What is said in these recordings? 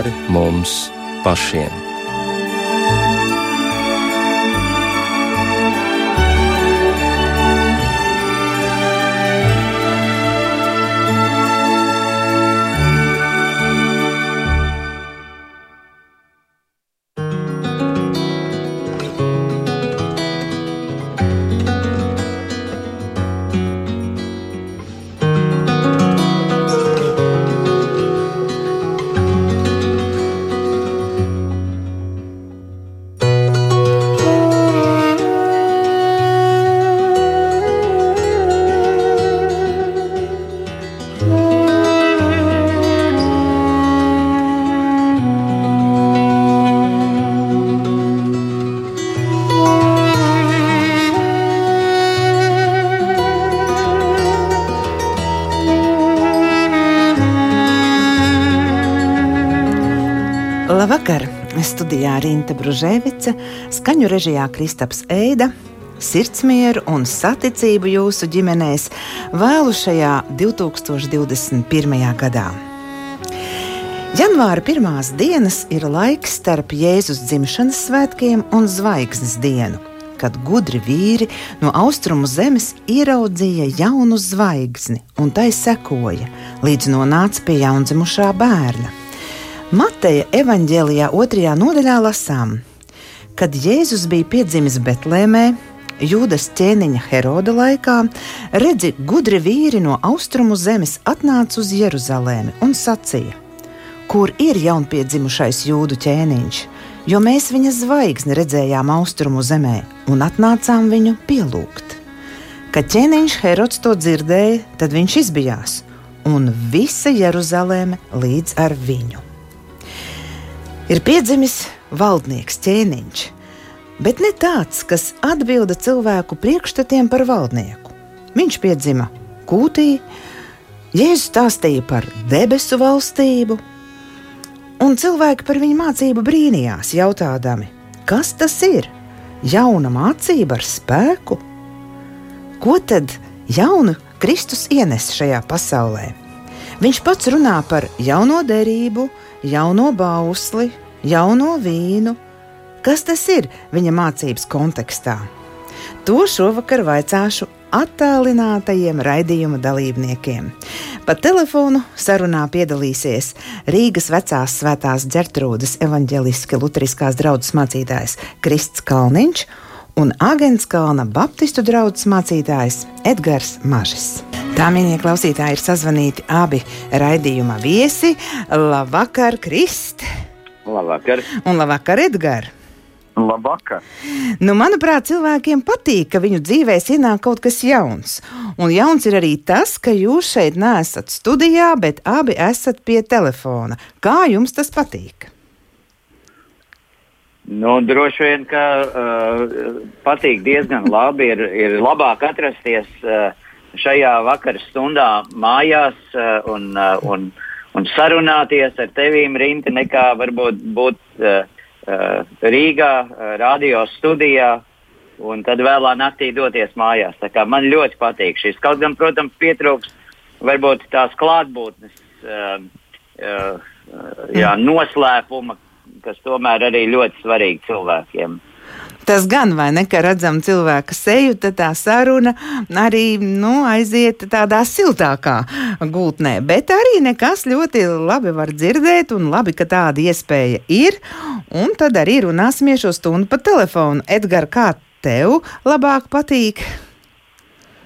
pāri mums pašiem. Studijā Rīta Brunēvica, skaņu režijā Kristaps Eida. Sirdsmieru un saticību jūsu ģimenēs vēlu šajā 2021. gadā. Janvāra pirmās dienas ir laiks starp Jēzus dzimšanas svētkiem un zvaigznes dienu, kad gudri vīri no austrumu zemes ieraudzīja jaunu zvaigzni un tai sekoja, līdz nonāca pie jaundzimušā bērna. Mateja evanģēlijā otrajā nodaļā lasām, kad Jēzus bija piedzimis Betlēmē, Jūdas ķēniņa Heroda laikā, redzi, gudri vīri no austrumu zemes atnāca uz Jeruzalemi un sacīja: Kur ir jaunpiedzimušais jūdu ķēniņš? Jo mēs viņa zvaigzni redzējām austrumu zemē un atnācām viņu pielūgt. Kad ķēniņš Herods to dzirdēja, tad viņš izbijās, un visa Jeruzaleme līdz ar viņu ir piedzimis valdnieks ķēniņš, bet ne tāds, kas atbilda cilvēku priekšstatiem par valdnieku. Viņš piedzima kūtī, Jēzus stāstīja par debesu valstību, un cilvēki par viņa mācību brīnījās, jautādami, kas tas ir? Jauna mācība ar spēku? Ko tad jaunu Kristus ienes šajā pasaulē? Viņš pats runā par jauno derību, jauno bausli, jauno vīnu. Kas tas ir viņa mācības kontekstā? To šovakar vaicāšu attālinātajiem raidījuma dalībniekiem. Pa telefonu sarunā piedalīsies Rīgas vecās svētās ģertrūdas evaņģeliski luteriskās draudzes mācītājs Krists Kalniņš un Agenskalna Baptistu draugs mācītājs Edgars Mažis. Tā mīļie klausītāji ir sazvanīti abi raidījuma viesi. Labvakar, Krist! Labvakar! Un labvakar, Edgars! Labvakar! Nu, manuprāt, cilvēkiem patīk, ka viņu dzīvēs ienāk kaut kas jauns. Un jauns ir arī tas, ka jūs šeit neesat studijā, bet abi esat pie telefona. Kā jums tas patīk? Nu, droši vien, ka uh, patīk diezgan labi. Ir, ir labāk atrasties uh, šajā vakara stundā mājās uh, un, uh, un, un sarunāties ar tevīm, Rinti, nekā varbūt būt uh, uh, Rīgā, uh, radio studijā. Un tad vēlā naktī doties mājās. Man ļoti patīk šis. Kaut gan, protams, pietrūks varbūt tās klātbūtnes, uh, uh, jā, noslēpuma, kas tomēr arī ļoti svarīgi cilvēkiem. Tas gan, vai ne, ka redzam cilvēka seju, tad tā saruna arī nu, aiziet tādā siltākā gultnē. Bet arī nekas ļoti labi var dzirdēt, un labi, ka tāda iespēja ir. Un tad arī runāsimies šo stundu pa telefonu. Edgars, kā tev labāk patīk?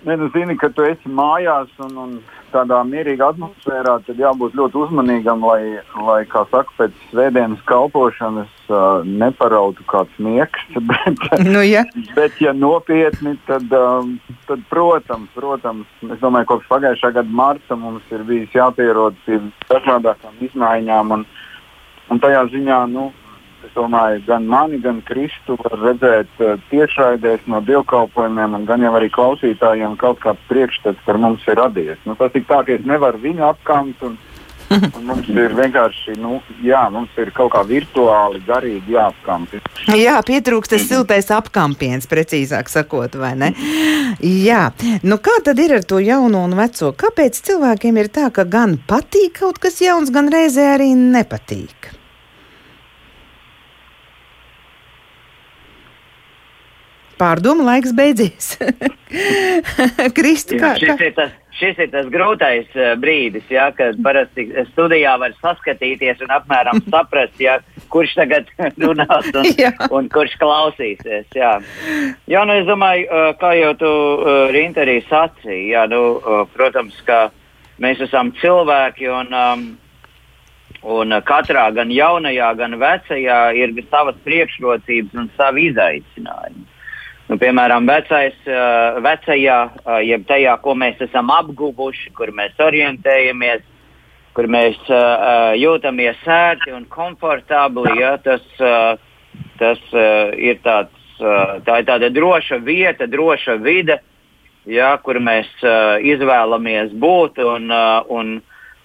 Ne, nu, zini, ka tu esi mājās un, un tādā mierīgā atmosfērā, tad jābūt ļoti uzmanīgam, lai, lai kā saka, pēc svētdienas kalpošanas uh, neparautu kāds nieks. Bet, nu, ja. bet ja nopietni, tad, um, tad protams, protams, es domāju, kopš pagājušā gada marta mums ir bijis jāpierod pie dažādākām izmaiņām. Un, un tajā ziņā, nu, Es domāju, gan mani, gan Kristu var redzēt uh, tiešraidēs no dievkalpojumiem, gan jau arī klausītājiem kaut kāds priekšstats par mums ir radies. Nu, tas ir tā, ka es nevaru viņu apkamt. Un, un mums ir vienkārši, nu, jā, mums ir kaut kā virtuāli, garīgi jāapkamp. Jā, pietrūkst tas siltais apkampiens, precīzāk sakot, vai ne? Jā, nu kā tad ir ar to jauno un veco? Kāpēc cilvēkiem ir tā, ka gan patīk kaut kas jauns, gan reizē arī nepatīk? Pārdomu laiks beidzies. Kristi, kā, ir tas, šis ir tas grūtais uh, brīdis, ja, kad parasti studijā var saskatīties un apmēram saprast, ja, kurš tagad runās un, un kurš klausīsies. Jā, jā nu, es domāju, uh, kā jau tu, uh, Rinta, arī sacīji, jā, nu, protams, ka mēs esam cilvēki un um, Un katrā, gan jaunajā, gan vecajā, ir savas priekšrocības un savi izaicinājumi. Nu, piemēram, vecais, vecajā, jeb tajā, ko mēs esam apguvuši, kur mēs orientējamies, kur mēs jūtamies sērti un komfortabli, ja, tas, tas ir tāds, tā ir tāda droša vieta, droša vide, ja, kur mēs izvēlamies būt. Un, un,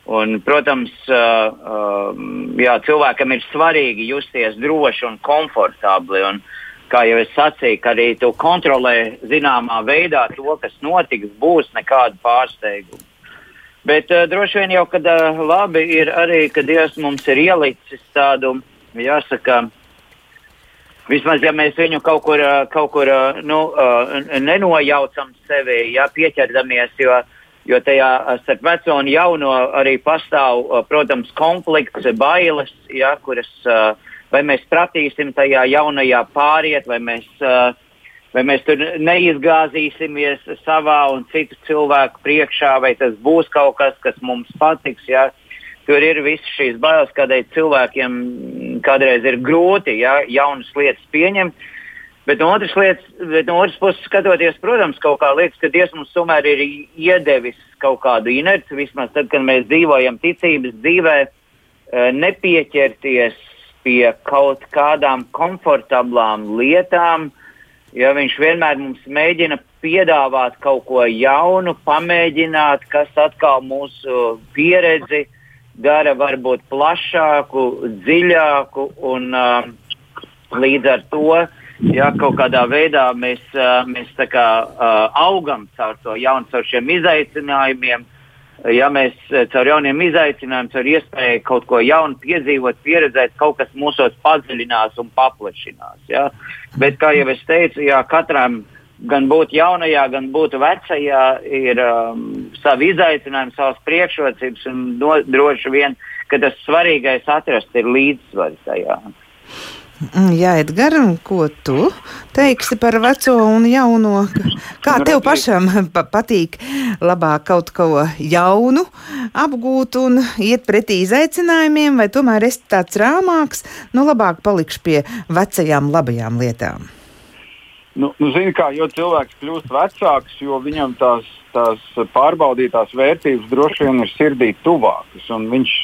Un, protams, jā, cilvēkam ir svarīgi justies droši un komfortabli. Un, kā jau es sacīju, ka arī tu kontrolē zināmā veidā to, kas notiks, būs nekāda pārsteiguma. Bet uh, droši vien jau, kad uh, labi ir arī, ka Dievs mums ir ielicis tādu, jāsaka, vismaz ja mēs viņu kaut kur, uh, kaut kur uh, nu, uh, nenojaucam sevi, ja pieķerdamies, jo uh, jo tajā starp veco un jauno arī pastāv, protams, konflikts, bailes, ja, kuras vai mēs pratīsim tajā jaunajā pāriet, vai mēs, vai mēs tur neizgāzīsimies savā un citu cilvēku priekšā, vai tas būs kaut kas, kas mums patiks. Ja. Tur ir visas šīs bailes, kādēļ cilvēkiem kādreiz ir grūti ja, jaunas lietas pieņemt. Bet no otras, lietas, bet no otras puses, skatoties, protams, kaut kā liekas, ka Dievs mums tomēr ir iedevis kaut kādu inerci, vismaz tad, kad mēs dzīvojam ticības dzīvē, eh, nepieķerties pie kaut kādām komfortablām lietām, ja viņš vienmēr mums mēģina piedāvāt kaut ko jaunu, pamēģināt, kas atkal mūsu pieredzi dara varbūt plašāku, dziļāku un uh, līdz ar to ja kaut kādā veidā mēs, mēs kā, augam caur to jaunu, caur šiem izaicinājumiem, ja mēs caur jauniem izaicinājumiem, caur iespēju kaut ko jaunu piedzīvot, pieredzēt, kaut kas mūsos padziļinās un paplašinās. Ja? Bet, kā jau es teicu, ja katram gan būt jaunajā, gan būt vecajā, ir um, savi izaicinājumi, savas priekšrocības, un no, droši vien, ka tas svarīgais atrast ir līdzsvars tajā. Mm, jā, Edgars, ko tu teiksi par veco un jauno? Kā nu, tev pašam patīk labāk kaut ko jaunu apgūt un iet pretī izaicinājumiem, vai tomēr esi tāds rāmāks, nu labāk palikšu pie vecajām labajām lietām? Nu, nu, zini, kā, jo cilvēks kļūst vecāks, jo viņam tās, tās pārbaudītās vērtības droši vien ir sirdī tuvākas. Viņš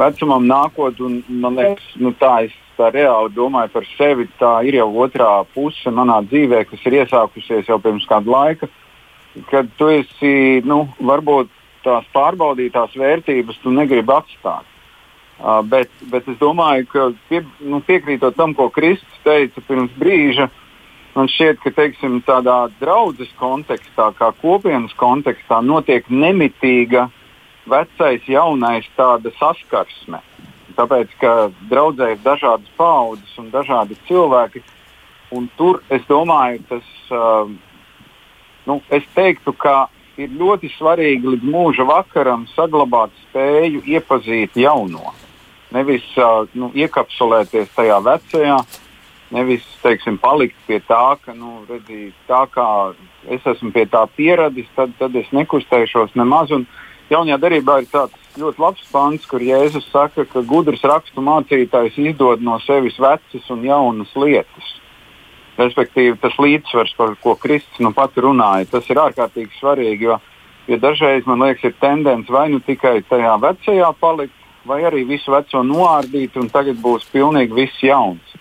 vecumam nākot, un man liekas, nu, tā es tā reāli domāju par sevi, tā ir jau otrā puse manā dzīvē, kas ir iesākusies jau pirms kāda laika, kad tu esi, nu, varbūt tās pārbaudītās vērtības tu negribi atstāt. Uh, bet, bet es domāju, ka pie, nu, piekrītot tam, ko Kristus teica pirms brīža, man šķiet, ka teiksim, tādā draudzes kontekstā, kā kopienas kontekstā, notiek nemitīga vecais, jaunais saskarsme. Tāpēc, ka draudzē ir dažādas paudzes un dažādi cilvēki. Un tur es domāju, tas uh, nu, es teiktu, ka ir ļoti svarīgi līdz mūža vakaram saglabāt spēju iepazīt jauno. Nevis uh, nu, iekapsulēties tajā vecajā, nevis teiksim, palikt pie tā, ka nu, redzi, tā kā es esmu pie tā pieradis, tad, tad es nekustēšos nemaz. Un jaunajā darbā ir tāds ļoti labs pants, kur Jēzus saka, ka gudrs rakstu mācītājs izdod no sevis vecas un jaunas lietas. Respektīvi, tas līdzsvars, par ko Kristus nu pat runāja, tas ir ārkārtīgi svarīgi. Jo, jo dažreiz man liekas, ir tendence vai nu tikai tajā vecajā palikt, vai arī visu veco noārdīt, un tagad būs pilnīgi viss jauns.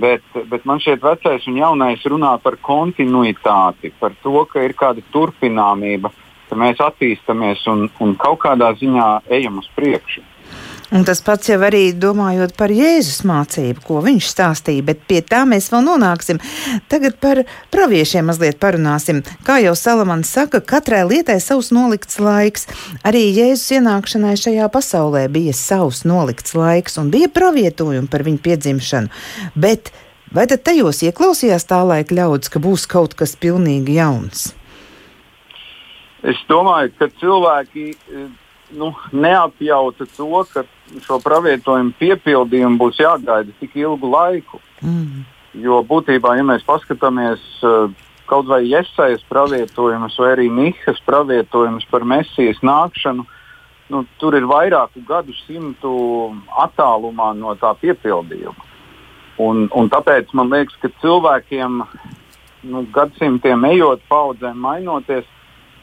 Bet, bet man šķiet, vecais un jaunais runā par kontinuitāti, par to, ka ir kāda turpināmība ka mēs attīstāmies un, un kaut kādā ziņā ejam uz priekšu. Un tas pats jau arī domājot par Jēzus mācību, ko viņš stāstīja, bet pie tā mēs vēl nonāksim. Tagad par praviešiem mazliet parunāsim. Kā jau Salamans saka, katrai lietai savs nolikts laiks. Arī Jēzus ienākšanai šajā pasaulē bija savs nolikts laiks un bija pravietojumi par viņu piedzimšanu. Bet Vai tad tajos ieklausījās tā laika ļaudis, ka būs kaut kas pilnīgi jauns? Es domāju, ka cilvēki nu, neapjauta to, ka šo pravietojumu piepildījumu būs jāgaida tik ilgu laiku. Mm. Jo būtībā, ja mēs paskatāmies uh, kaut vai iesaistītas pravietojumus, vai arī Mihas pravietojumus par mesijas nākšanu, nu, tur ir vairāku gadu simtu attālumā no tā piepildījuma. Un, un tāpēc man liekas, ka cilvēkiem nu, gadsimtiem ejot, paudzēm mainoties,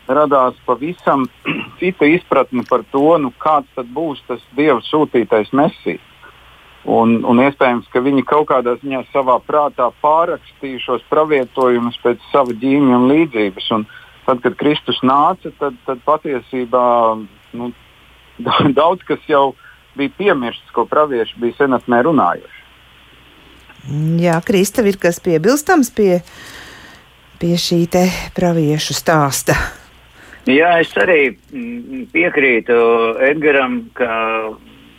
radās pavisam cita izpratne par to, nu, kāds būs tas Dieva sūtītais mesijas. Un, un iespējams, ka viņi kaut kādā ziņā savā prātā pārrakstīja šos pravietojumus pēc sava ģīmija un līdzības. Un tad, kad Kristus nāca, tad, tad patiesībā nu, daudz kas jau bija piemirsts, ko pravieši bija senatnē runājuši. Jā, Krista, ir kas piebilstams pie, pie šī praviešu stāsta. Jā, es arī mm, piekrītu Edgaram, ka,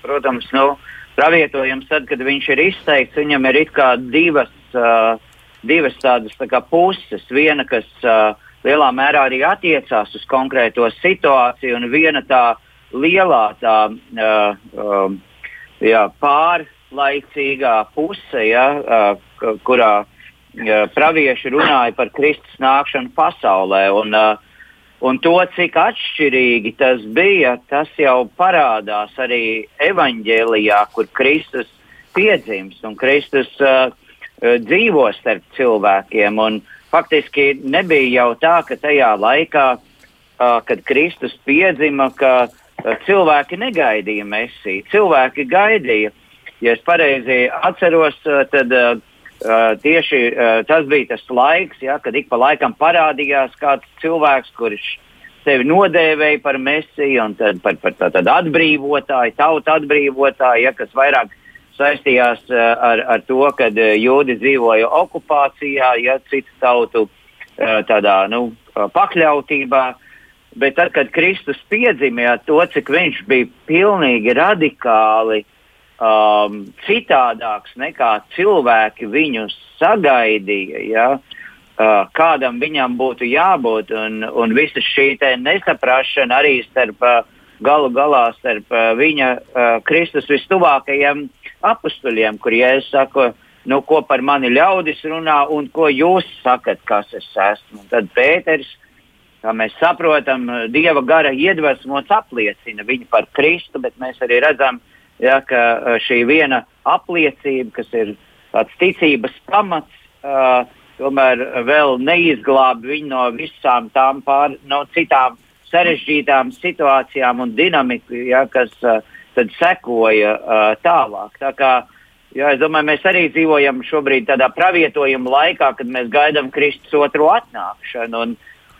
protams, nu, pravietojums tad, kad viņš ir izteikts, viņam ir it kā divas, uh, divas tādas tā kā puses. Viena, kas uh, lielā mērā arī attiecās uz konkrēto situāciju, un viena tā lielā tā, uh, uh, jā, pārlaicīgā puse, ja, uh, kurā uh, pravieši runāja par Kristus nākšanu pasaulē. Un, uh, Un to, cik atšķirīgi tas bija, tas jau parādās arī evanģēlijā, kur Kristus piedzimst un Kristus uh, uh, dzīvo starp cilvēkiem. Un faktiski nebija jau tā, ka tajā laikā, uh, kad Kristus piedzima, ka uh, cilvēki negaidīja mesiju. Cilvēki gaidīja. Ja es pareizi atceros, uh, tad uh, Uh, tieši uh, tas bija tas laiks, ja, kad ik pa laikam parādījās kāds cilvēks, kurš sevi nodēvēja par mesiju un tad par, par tādu atbrīvotāju, tautu atbrīvotāju, ja, kas vairāk saistījās uh, ar, ar to, ka jūdi dzīvoja okupācijā, ja citu tautu tādā nu, pakļautībā. Bet tad, kad Kristus piedzimja, to, cik viņš bija pilnīgi radikāli uh, um, citādāks nekā cilvēki viņu sagaidīja. Ja? Uh, kādam viņam būtu jābūt, un, un visa šī nesaprašana arī starp uh, galu galā starp uh, viņa uh, Kristus vistuvākajiem apstuļiem, kur Jēzus saka, nu, ko par mani ļaudis runā un ko jūs sakat, kas es esmu. Un tad Pēters, kā mēs saprotam, Dieva gara iedvesmots apliecina viņu par Kristu, bet mēs arī redzam, uh, ja, ka šī viena apliecība, kas ir tāds ticības pamats, uh, tomēr vēl neizglāb viņu no visām tām pār, no citām sarežģītām situācijām un dinamiku, ja, kas uh, tad sekoja uh, tālāk. Tā kā, jā, es domāju, mēs arī dzīvojam šobrīd tādā pravietojuma laikā, kad mēs gaidām Kristus otro atnākšanu. Un,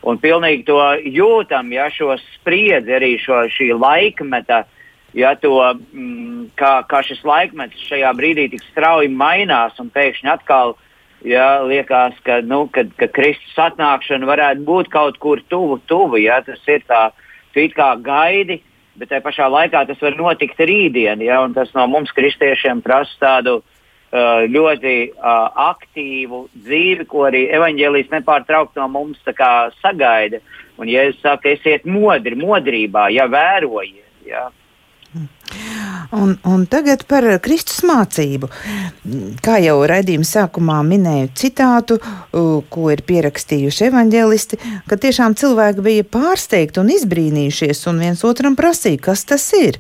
un pilnīgi to jūtam, ja šo spriedzi, arī šo šī laikmeta uh, ja to, mm, kā, kā šis laikmets šajā brīdī tik strauji mainās un pēkšņi atkal ja, liekas, ka, nu, kad, ka Kristus atnākšana varētu būt kaut kur tuvu, tuvu ja, tas ir tā, tu it kā gaidi, bet tajā pašā laikā tas var notikt rītdien, ja, un tas no mums kristiešiem prasa tādu uh, ļoti uh, aktīvu dzīvi, ko arī evaņģēlijas nepārtraukti no mums sagaida. Un, ja es saku, esiet modri, modrībā, ja vērojiet. Ja, Un, un tagad par Kristus mācību. Kā jau raidījuma sākumā minēju citātu, ko ir pierakstījuši evaņģēlisti, ka tiešām cilvēki bija pārsteigti un izbrīnījušies un viens otram prasīja, kas tas ir.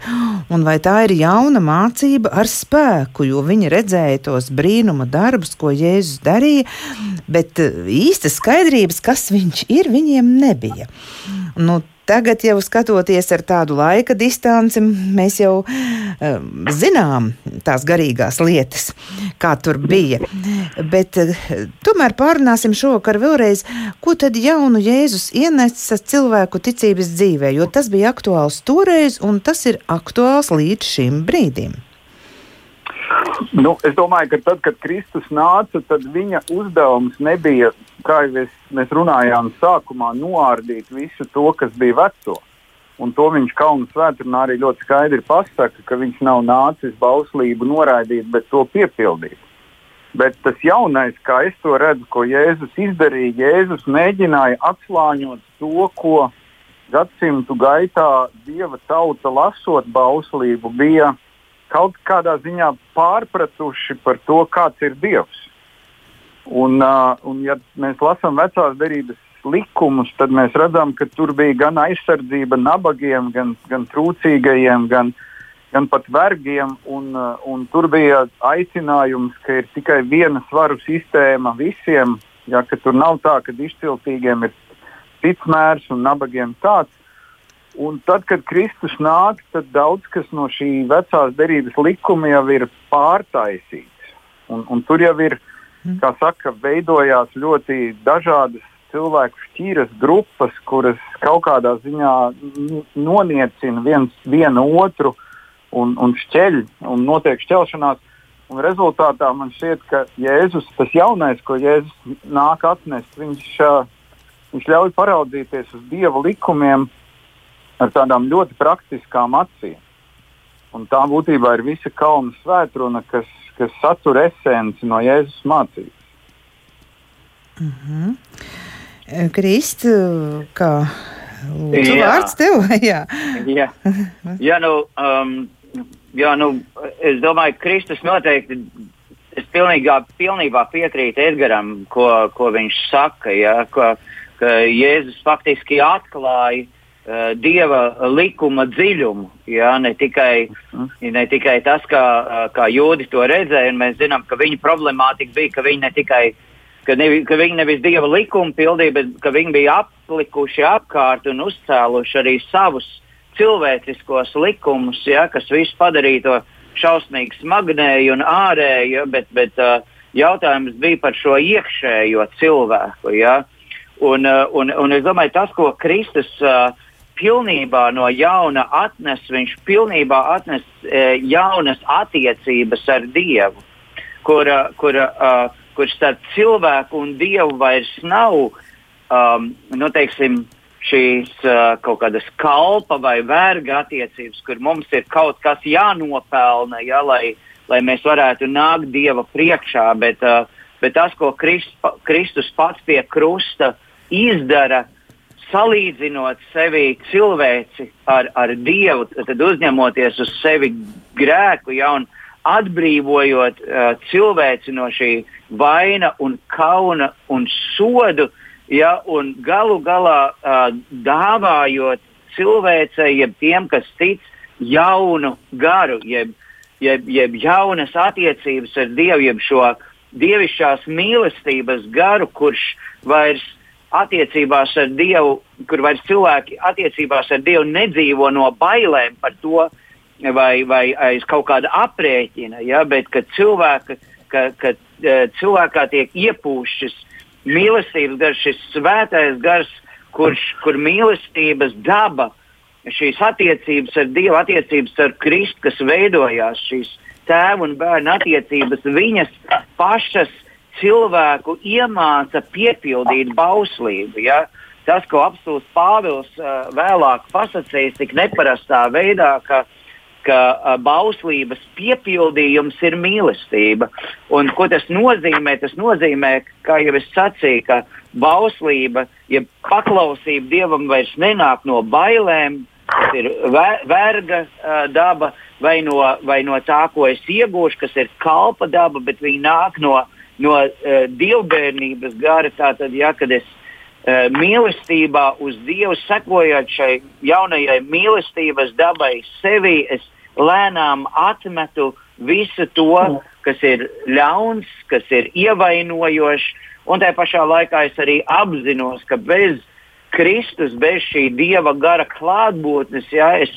Un vai tā ir jauna mācība ar spēku, jo viņi redzēja tos brīnuma darbus, ko Jēzus darīja, bet īsta skaidrības, kas viņš ir, viņiem nebija. Nu, Tagad, jau skatoties ar tādu laika distanci, mēs jau um, zinām tās garīgās lietas, kā tur bija. Bet uh, tomēr pārunāsim šovakar vēlreiz, ko tad jaunu Jēzus ienesa cilvēku ticības dzīvē, jo tas bija aktuāls toreiz un tas ir aktuāls līdz šim brīdim. Nu, es domāju, ka tad, kad Kristus nāca, tad viņa uzdevums nebija, kā jau es, mēs runājām, sākumā noārdīt visu to, kas bija veco. Un to viņš Kalnu svētdienā arī ļoti skaidri pasaka, ka viņš nav nācis bauslību noraidīt, bet to piepildīt. Bet tas jaunais, kā es to redzu, ko Jēzus izdarīja, Jēzus mēģināja atslāņot to, ko gadsimtu gaitā dieva tauta lasot bauslību, bija kaut kādā ziņā pārpratuši par to, kāds ir dievs. Un, uh, un ja mēs lasām vecās derības likumus, tad mēs redzam, ka tur bija gan aizsardzība nabagiem, gan, gan trūcīgajiem, gan, gan pat vergiem. Un, uh, un tur bija aicinājums, ka ir tikai viena svaru sistēma visiem, ja, tur nav tā, ka izciltīgiem ir cits mērs un nabagiem tāds. Un tad, kad Kristus nāk, tad daudz kas no šī vecās derības likuma jau ir pārtaisīts. Un, un tur jau ir, kā saka, veidojās ļoti dažādas cilvēku šķīras grupas, kuras kaut kādā ziņā noniecina viens vienu otru un, un šķeļ, un notiek šķelšanās. Un rezultātā man šķiet, ka Jēzus, tas jaunais, ko Jēzus nāk atnest, viņš uh, viņš ļauj paraudzīties uz dieva likumiem ar tādām ļoti praktiskām acīm. Un tā būtībā ir visa kalna svētkruna, kas, kas satur esenci no Jēzus mācības. Mm -hmm. Krist, kā lūdzu, jā. vārds tev? jā. jā. jā, nu, um, jā, nu, es domāju, Kristus noteikti es pilnīgā, pilnībā piekrītu Edgaram, ko, ko viņš saka. Ja, ka, ka Jēzus faktiski atklāja uh, Dieva likuma dziļumu. Ja, ne, tikai, ne tikai tas, kā, kā jūdi to redzēja, un mēs zinām, ka viņa problemātika bija, ka viņi ne tikai ka, ne, ka viņi nevis Dieva likumu pildīja, bet ka viņi bija aplikuši apkārt un uzcēluši arī savus cilvēciskos likumus, ja, kas visu padarīja to šausmīgi smagnēju un ārēju, bet, bet uh, jautājums bija par šo iekšējo cilvēku. Ja. Un, uh, un, un es domāju, tas, ko Kristus uh, pilnībā no jauna atnes, viņš pilnībā atnes uh, jaunas attiecības ar Dievu, kur, uh, kur, uh, kur starp cilvēku un Dievu vairs nav um, nu, teiksim, šīs uh, kaut kādas kalpa vai verga attiecības, kur mums ir kaut kas jānopelna, ja, lai, lai mēs varētu nākt Dieva priekšā. Bet, uh, bet tas, ko Krist, Kristus pats pie krusta uh, izdara, salīdzinot sevi cilvēci ar, ar Dievu, tad uzņemoties uz sevi grēku, ja, un atbrīvojot uh, cilvēci no šī vaina un kauna un sodu, ja, un galu galā uh, dāvājot cilvēcei, jeb tiem, kas tic, jaunu garu, jeb, jeb, jeb jaunas attiecības ar Dievu, jeb šo dievišķās mīlestības garu, kurš vairs attiecībās ar Dievu, kur vairs cilvēki attiecībās ar Dievu nedzīvo no bailēm par to, vai, vai aiz kaut kāda aprēķina, ja, bet ka, cilvēka, ka, ka e, cilvēkā tiek iepūšs šis mīlestības gars, šis svētais gars, kurš, kur mīlestības daba, šīs attiecības ar Dievu, attiecības ar Kristu, kas veidojās, šīs tēva un bērna attiecības, viņas pašas cilvēku iemāca piepildīt bauslību. Ja? Tas, ko apstults Pāvils uh, vēlāk pasakījis tik neparastā veidā, ka, ka uh, bauslības piepildījums ir mīlestība. Un, ko tas nozīmē? Tas nozīmē, kā jau es sacīju, ka bauslība, ja paklausība Dievam vairs nenāk no bailēm, tas ir verga uh, daba, vai no, vai no tā, ko es iegūšu, kas ir kalpa daba, bet viņi nāk no no uh, dievbijības gara. Tātad, ja, kad es uh, mīlestībā uz Dievu sekojot šai jaunajai mīlestības dabai sevi, es lēnām atmetu visu to, kas ir ļauns, kas ir ievainojošs, un tajā pašā laikā es arī apzinos, ka bez Kristus, bez šī Dieva gara klātbūtnes, ja, es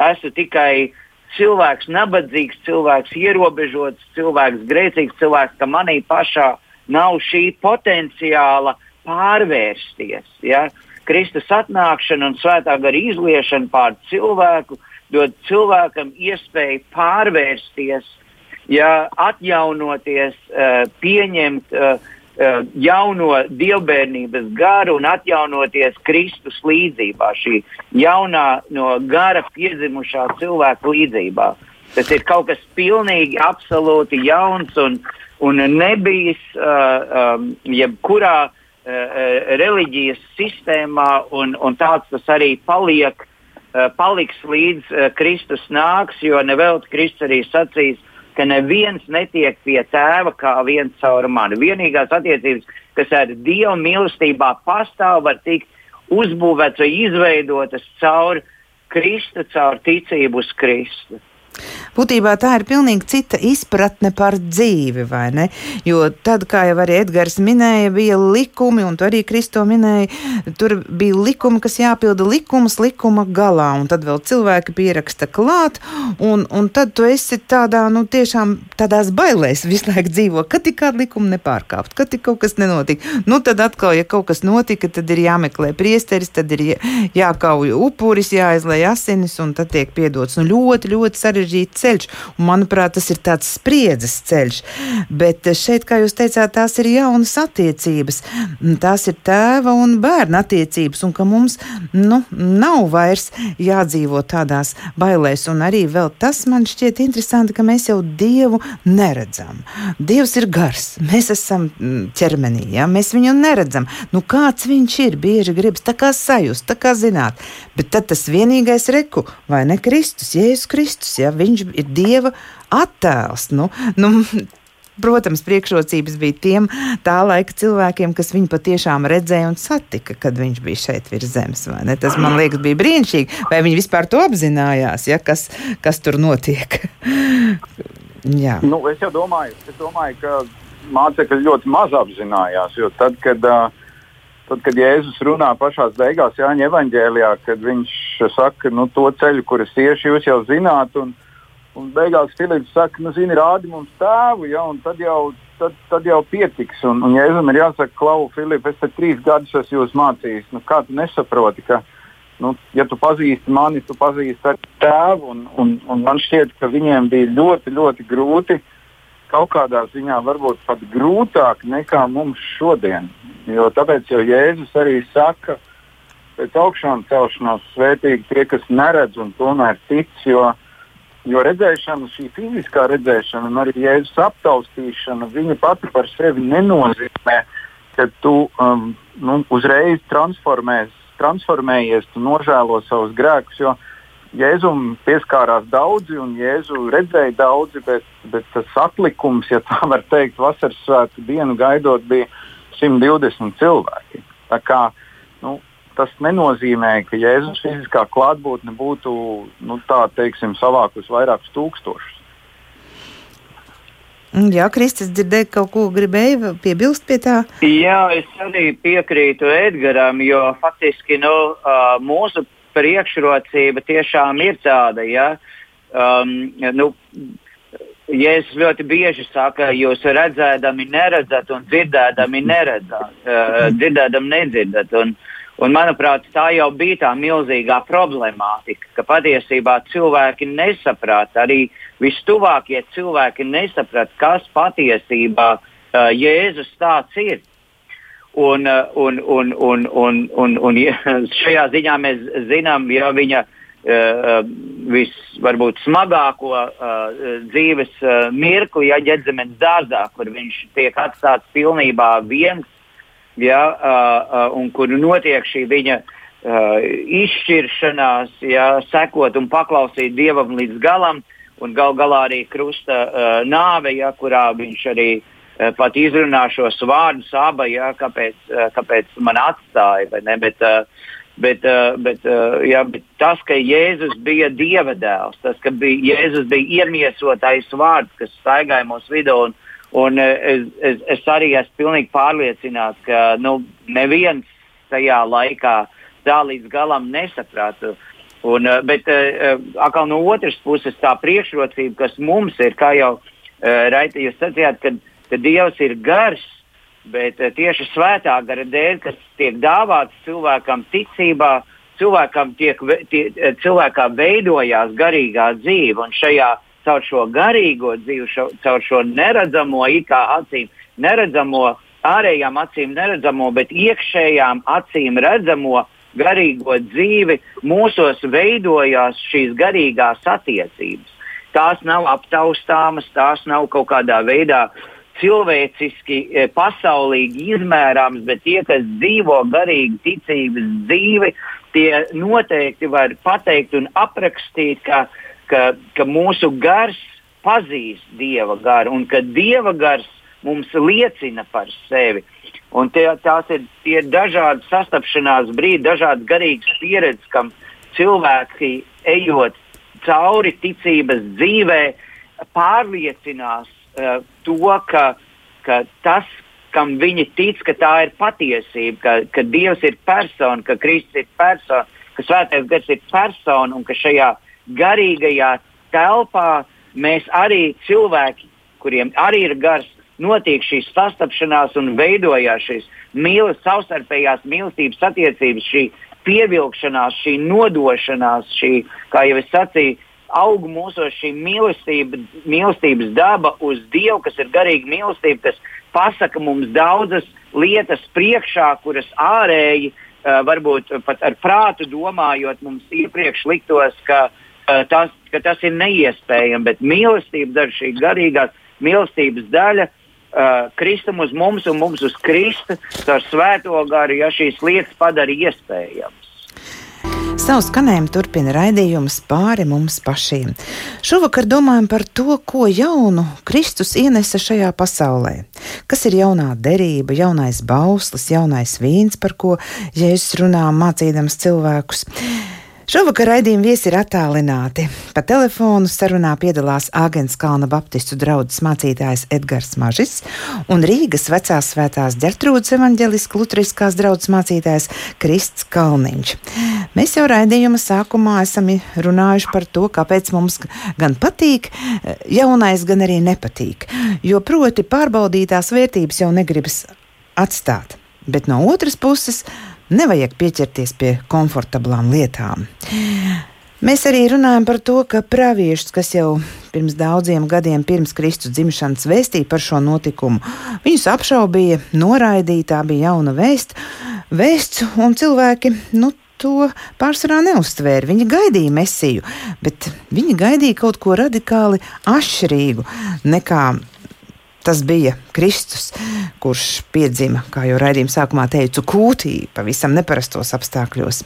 esmu tikai uh, cilvēks nabadzīgs, cilvēks ierobežots, cilvēks grēcīgs, cilvēks, ka manī pašā nav šī potenciāla pārvērsties. Ja? Kristus atnākšana un svētā gara izliešana pār cilvēku dod cilvēkam iespēju pārvērsties, ja, atjaunoties, uh, pieņemt uh, jauno dievbijības garu un atjaunoties Kristus līdzībā, šī jaunā no gara piedzimušā cilvēka līdzībā. Tas ir kaut kas pilnīgi, absolūti jauns un, un nebijis uh, um, jebkurā uh, reliģijas sistēmā, un, un tāds tas arī paliek. Uh, paliks līdz uh, Kristus nāks, jo nevelti Kristus arī sacīs, ka neviens netiek pie tēva kā viens caur mani. Vienīgās attiecības, kas ar Dieva mīlestībā pastāv, var tikt uzbūvētas vai izveidotas caur Kristu, caur ticību uz Kristu. Būtībā tā ir pilnīgi cita izpratne par dzīvi, vai ne? Jo tad, kā jau arī Edgars minēja, bija likumi, un arī Kristo minēja, tur bija likumi, kas jāpilda likumus likuma galā, un tad vēl cilvēki pieraksta klāt, un, un tad tu esi tādā, nu, tiešām tādās bailēs visu laiku dzīvo, kad tik kādu likumu nepārkāpt, kad tik kaut kas nenotika. Nu, tad atkal, ja kaut kas notika, tad ir jāmeklē priesteris, tad ir jākauj upuris, jāizlai asinis, un tad tiek piedots. Nu, ļoti, ļoti sarežģīts ceļš. Un, manuprāt, tas ir tāds spriedzes ceļš. Bet šeit, kā jūs teicāt, tās ir jaunas attiecības. Tās ir tēva un bērna attiecības, un ka mums nu, nav vairs jādzīvo tādās bailēs. Un arī tas man šķiet interesanti, ka mēs jau Dievu neredzam. Dievs ir gars, mēs esam mm, ķermenī, ja? mēs viņu neredzam. Nu, kāds viņš ir, bieži gribas tā kā sajust, tā kā zināt. Bet tad tas vienīgais reku, vai ne Kristus, Jēzus Kristus, ja viņš ir Dieva attēls. Nu, nu, Protams, priekšrocības bija tiem tā laika cilvēkiem, kas viņu patiešām redzēja un satika, kad viņš bija šeit virs zemes. Tas man liekas, bija brīnišķīgi. Vai viņi vispār to apzinājās, ja, kas, kas tur notiek? nu, es jau domāju, es domāju ka mācekļi ļoti maz apzinājās. Tad, kad, tad, kad Jēzus runā pašā beigās Jāņa evanģēlijā, kad viņš saka, nu, to ceļu, kuras iešu, jūs jau zināt. Un, Un beigās Filips saka, nu, zini, rādi mums tēvu, ja, un tad jau, tad, tad jau pietiks. Un, un Jēzum ir jāsaka, Klau, Filip, es te trīs gadus esmu jūs mācījis. Nu, kā tu nesaproti, ka, nu, ja tu pazīsti mani, tu pazīsti arī tēvu. Un, un, un man šķiet, ka viņiem bija ļoti, ļoti grūti. Kaut kādā ziņā varbūt pat grūtāk nekā mums šodien. Jo tāpēc jau Jēzus arī saka, pēc augšām celšanās svētīgi tie, kas neredz un tomēr tic. Jo, Jo redzēšana, šī fiziskā redzēšana un arī jēzus aptaustīšana, viņa pati par sevi nenozīmē, ka tu um, nu, uzreiz transformējies, tu nožēlo savus grēkus. Jo Jēzum pieskārās daudzi un Jēzu redzēja daudzi, bet, bet tas atlikums, ja tā var teikt, vasaras svētku dienu gaidot, bija 120 cilvēki. Tā kā, nu, tas nenozīmē, ka Jēzus fiziskā klātbūtne būtu nu, tā, teiksim, savākus vairākus tūkstošus. Jā, Kristis dzirdēja kaut ko, gribēja piebilst pie tā? Jā, es arī piekrītu Edgaram, jo faktiski nu, mūsu priekšrocība tiešām ir tāda, ja um, nu, Jēzus ļoti bieži saka, jūs redzēdami neredzat un dzirdēdami neredzat, uh, dzirdēdami nedzirdat. Un, uh, Un, manuprāt, tā jau bija tā milzīgā problemātika, ka patiesībā cilvēki nesaprata, arī vistuvākie cilvēki nesaprata, kas patiesībā uh, Jēzus tāds ir. Un, uh, un, un, un, un, un, un šajā ziņā mēs zinām, ja viņa uh, visvarbūt smagāko uh, dzīves uh, mirkli, ja ģedzemenes dārzā, kur viņš tiek atstāts pilnībā viens ja, uh, un kur notiek šī viņa uh, izšķiršanās, ja, sekot un paklausīt dievam līdz galam, un gal galā arī krusta uh, nāve, ja, kurā viņš arī uh, pat izrunā šos vārdus abi, ja, kāpēc, uh, kāpēc man atstāja. Bet, uh, bet, uh, bet, uh, ja, bet tas, ka Jēzus bija dieva dēls, tas, ka bija, Jēzus bija iemiesotais vārds, kas staigāja mūsu vidū. Un, Un eh, es, es, es arī esmu pilnīgi pārliecināts, ka nu, neviens tajā laikā tā līdz galam nesaprata. Un, eh, bet uh, atkal no otras puses, tā priekšrocība, kas mums ir, kā jau Raita, jūs sacījāt, ka, ka Dievs ir gars, bet tieši svētā gara dēļ, kas tiek dāvāts cilvēkam ticībā, cilvēkam tiek, tie, cilvēkā veidojās garīgā dzīve. Un šajā caur šo garīgo dzīvi, šo, caur šo neredzamo, kā acīm, neredzamo, ārējām acīm neredzamo, bet iekšējām acīm redzamo garīgo dzīvi, mūsos veidojās šīs garīgās attiecības. tās nav aptaustāmas, tās nav kaut kādā veidā cilvēciski, e, pasaulīgi izmērāmas, bet tie, kas dzīvo garīgi ticības dzīvi, tie noteikti var pateikt un aprakstīt, ka, ka, ka mūsu gars pazīst dieva garu un ka dieva gars mums liecina par sevi. Un tie, tās ir tie dažādi sastapšanās brīdi, dažādas garīgas pieredzes, kam cilvēki ejot cauri ticības dzīvē, pārliecinās uh, to, ka, ka tas, kam viņi tic, ka tā ir patiesība, ka, ka Dievs ir persona, ka Kristus ir persona, ka Svētais Gars ir persona un ka šajā garīgajā telpā mēs arī cilvēki, kuriem arī ir gars, notiek šīs sastapšanās un veidojās šīs mīlestības, savstarpējās mīlestības attiecības, šī pievilkšanās, šī nodošanās, šī, kā jau es sacīju, aug mūsos šī mīlestība, mīlestības daba uz Dievu, kas ir garīga mīlestība, kas pasaka mums daudzas lietas priekšā, kuras ārēji, uh, varbūt pat ar prātu domājot, mums iepriekš liktos, ka, uh, tas, ka tas ir neiespējami, bet mīlestība daļa, šī garīgās mīlestības daļa, uh, Kristum uz mums un mums uz Kristu caur svēto garu, ja šīs lietas padara iespējamas. Savu skanējumu turpina raidījums pāri mums pašiem. Šovakar domājam par to, ko jaunu Kristus ienesa šajā pasaulē. Kas ir jaunā derība, jaunais bauslis, jaunais vīns, par ko Jēzus runā mācīdams cilvēkus. Šovakar raidījuma viesi ir attālināti. Pa telefonu sarunā piedalās Āgens Kalna Baptistu draugs mācītājs Edgars Mažis un Rīgas vecās svētās ģertrūdas evaņģeliskās lutriskās draugs mācītājs Krists Kalniņš. Mēs jau raidījuma sākumā esam runājuši par to, kāpēc mums gan patīk jaunais, gan arī nepatīk. Jo proti pārbaudītās vērtības jau negribas atstāt. Bet no otras puses, nevajag pieķerties pie komfortablām lietām. Mēs arī runājam par to, ka praviešus, kas jau pirms daudziem gadiem pirms Kristus dzimšanas vēstīja par šo notikumu, viņus apšaubīja, noraidīja, tā bija jauna vēst, vēsts, un cilvēki, nu, to pārsvarā neuztvēra. Viņi gaidīja mesiju, bet viņi gaidīja kaut ko radikāli atšķirīgu nekā Tas bija Kristus, kurš piedzima, kā jau raidījuma sākumā teicu, kūtī, pavisam neparastos apstākļos.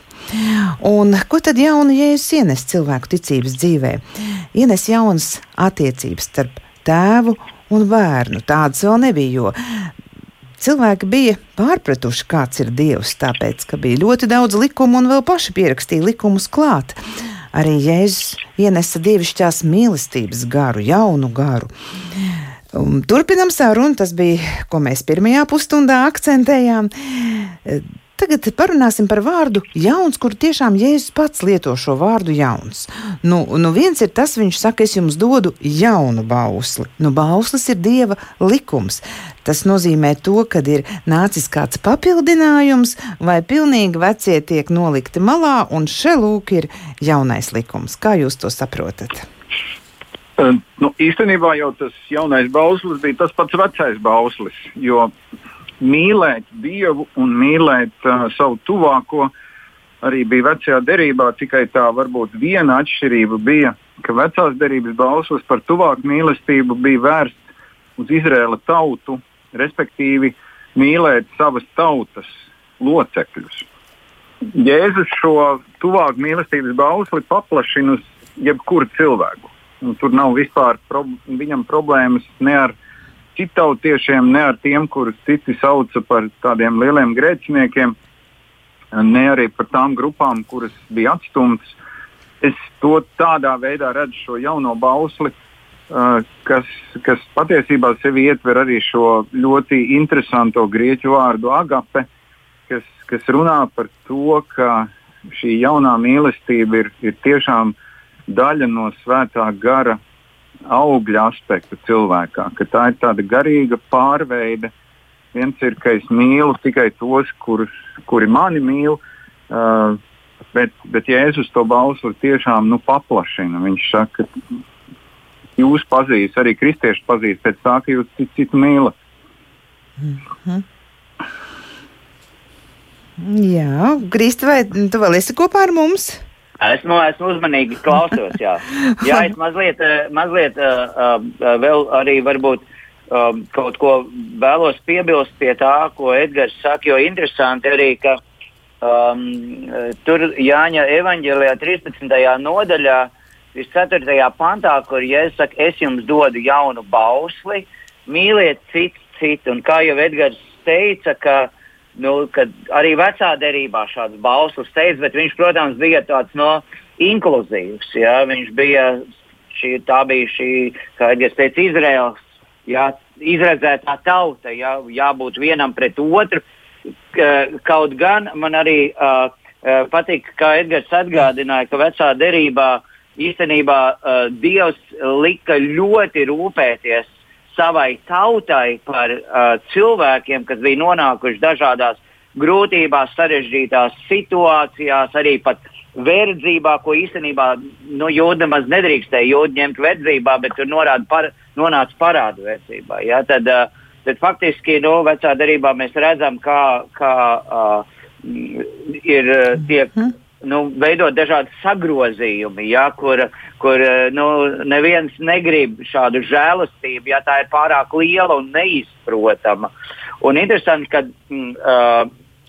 Un ko tad jaunu jēzus ienes cilvēku ticības dzīvē? Ienes jaunas attiecības starp tēvu un bērnu. Tādas vēl nebija, jo cilvēki bija pārpratuši, kāds ir Dievs, tāpēc, ka bija ļoti daudz likumu un vēl paši pierakstīja likumus klāt. Arī Jēzus ienesa dievišķās mīlestības garu, jaunu garu. Um, turpinam sarunu. Tas bija, ko mēs pirmajā pusstundā akcentējām. E, tagad parunāsim par vārdu jauns, kur tiešām Jēzus pats lieto šo vārdu jauns. Nu, nu viens ir tas, viņš saka, es jums dodu jaunu bausli. Nu, bauslis ir Dieva likums. Tas nozīmē to, ka ir nācis kāds papildinājums, vai pilnīgi vecie tiek nolikti malā, un šeit lūk ir jaunais likums. Kā jūs to saprotat? Nu, īstenībā jau tas jaunais bauslis bija tas pats vecais bauslis. Jo mīlēt Dievu un mīlēt uh, savu tuvāko arī bija vecajā derībā. Tikai tā varbūt viena atšķirība bija, ka vecās derības bauslis par tuvāku mīlestību bija vērsts uz Izraēla tautu, respektīvi mīlēt savas tautas locekļus. Jēzus šo tuvāku mīlestības bausli paplašina uz jebkuru cilvēku. Un tur nav vispār pro, viņam problēmas ne ar citautiešiem, ne ar tiem, kurus citi sauca par tādiem lieliem grēciniekiem, ne arī par tām grupām, kuras bija atstumtas. Es to tādā veidā redzu šo jauno bausli, uh, kas, kas patiesībā sevi ietver arī šo ļoti interesanto grieķu vārdu agape, kas, kas runā par to, ka šī jaunā mīlestība ir, ir tiešām uh, daļa no svētā gara augļa aspekta cilvēkā, ka tā ir tāda garīga pārveide. Viens ir, ka es mīlu tikai tos, kurus, kuri mani mīl, uh, bet, bet Jēzus to balsu tiešām nu, paplašina. Viņš saka, ka jūs pazīstat, arī kristieši pazīstat pēc tā, ka jūs citu, citu mīlat. Mm -hmm. Jā, Kristī, vai tu vēl esi kopā ar mums? Esmu, esmu uzmanīgi klausos, jā. Jā, es mazliet, mazliet uh, uh, vēl arī varbūt kaut ko vēlos piebilst pie tā, ko Edgars saka, jo interesanti arī, ka um, tur Jāņa evaņģēlijā 13. nodaļā, 4. pantā, kur Jēzus saka, es jums dodu jaunu bausli, mīliet citu citu, un kā jau Edgars teica, ka nu, arī vecā derībā šāds bauslis teica, bet viņš, protams, bija tāds no inkluzīvs. Ja? Viņš bija, šī, tā bija šī, kā Edgars teica, Izraels, ja? izredzētā tauta, ja? jābūt vienam pret otru. Kaut gan man arī uh, patīk, kā Edgars atgādināja, ka vecā derībā īstenībā uh, Dievs lika ļoti rūpēties savai tautai, par uh, cilvēkiem, kas bija nonākuši dažādās grūtībās, sarežģītās situācijās, arī pat verdzībā, ko īstenībā nu, jūda nemaz nedrīkstēja jūda ņemt verdzībā, bet tur par, nonāca parādu verdzībā. Ja? Tad, uh, tad faktiski nu, vecā darībā mēs redzam, kā, kā uh, ir tiek. Mm nu, veidot dažādi sagrozījumi, ja, kur, kur nu, neviens negrib šādu žēlastību, ja tā ir pārāk liela un neizprotama. Un interesanti, ka mm, uh,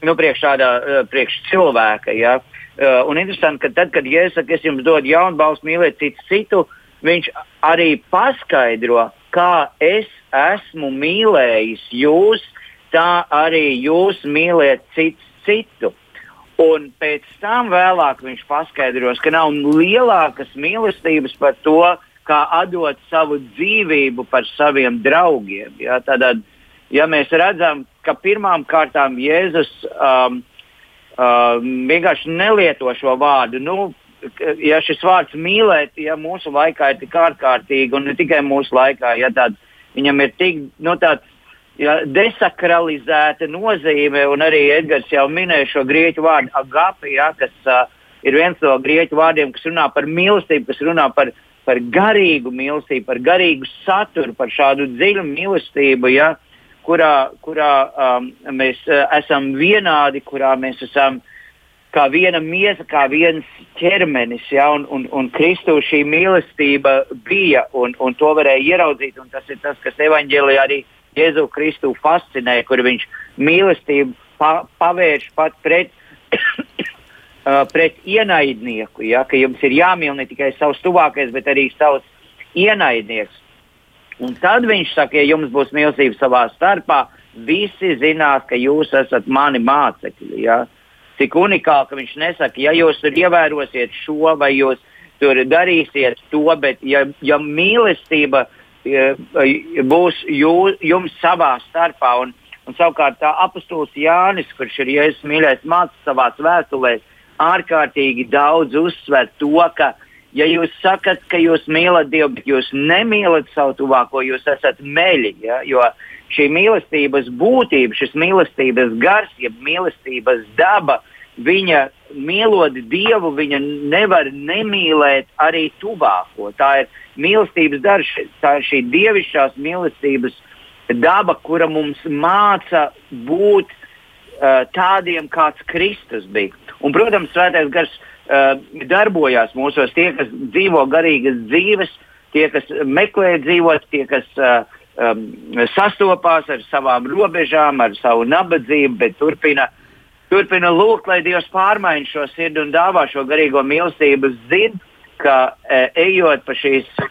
nu, priekš šāda uh, priekš cilvēka, ja, uh, un interesanti, ka tad, kad Jēzus saka, es jums dodu jaunu balstu, mīliet citu citu, viņš arī paskaidro, kā es esmu mīlējis jūs, tā arī jūs mīliet citu citu. Un pēc tam vēlāk viņš paskaidros, ka nav lielākas mīlestības par to, kā atdot savu dzīvību par saviem draugiem. Ja? Tad, ja mēs redzam, ka pirmām kārtām Jēzus um, um, vienkārši nelieto šo vārdu, nu, ja šis vārds mīlēt, ja mūsu laikā ir tik ārkārtīgi, un ne tikai mūsu laikā, ja tāds, viņam ir tik nu, tāds ja, desakralizēta nozīme, un arī Edgars jau minēja šo grieķu vārdu agapi, ja, kas uh, ir viens no grieķu vārdiem, kas runā par mīlestību, kas runā par, par garīgu mīlestību, par garīgu saturu, par šādu dziļu mīlestību, ja, kurā, kurā um, mēs uh, esam vienādi, kurā mēs esam kā viena miesa, kā viens ķermenis, ja, un, un, un Kristū šī mīlestība bija, un, un to varēja ieraudzīt, un tas ir tas, kas evaņģēlijā arī ir Jēzu Kristu fascinē, kur viņš mīlestību pa, pavērš pat pret, uh, pret ienaidnieku. Ja, ka jums ir jāmīl ne tikai savs tuvākais, bet arī savs ienaidnieks. Un tad viņš saka, ja jums būs mīlestība savā starpā, visi zinās, ka jūs esat mani mācekļi. Ja? Cik unikāli, ka viņš nesaka, ja jūs tur ievērosiet šo vai jūs tur darīsiet to, bet ja, ja mīlestība ir būs jū, jums savā starpā. Un, un savukārt apustulis Jānis, kurš ir Jēzus mīļais mācītājs savā vēstulē, ārkārtīgi daudz uzsver to, ka, ja jūs sakat, ka jūs mīlat Dievu, bet jūs nemīlat savu tuvāko, jūs esat meļi. Ja? Jo šī mīlestības būtība, šis mīlestības gars, jeb mīlestības daba, viņa mīlot Dievu, viņa nevar nemīlēt arī tuvāko. Tā ir mīlestības darbs, tā ir šī dievišķās mīlestības daba, kura mums māca būt uh, tādiem, kāds Kristus bija. Un, protams, Svētais Gars uh, darbojās mūsos, tie, kas dzīvo garīgas dzīves, tie, kas meklē dzīvot, tie, kas uh, um, sastopās ar savām robežām, ar savu nabadzību, bet turpina turpina lūgt, lai Dievs pārmaiņ šo sirdi un dāvā šo garīgo mīlestību. Zinu, ka e, ejot pa šīs e,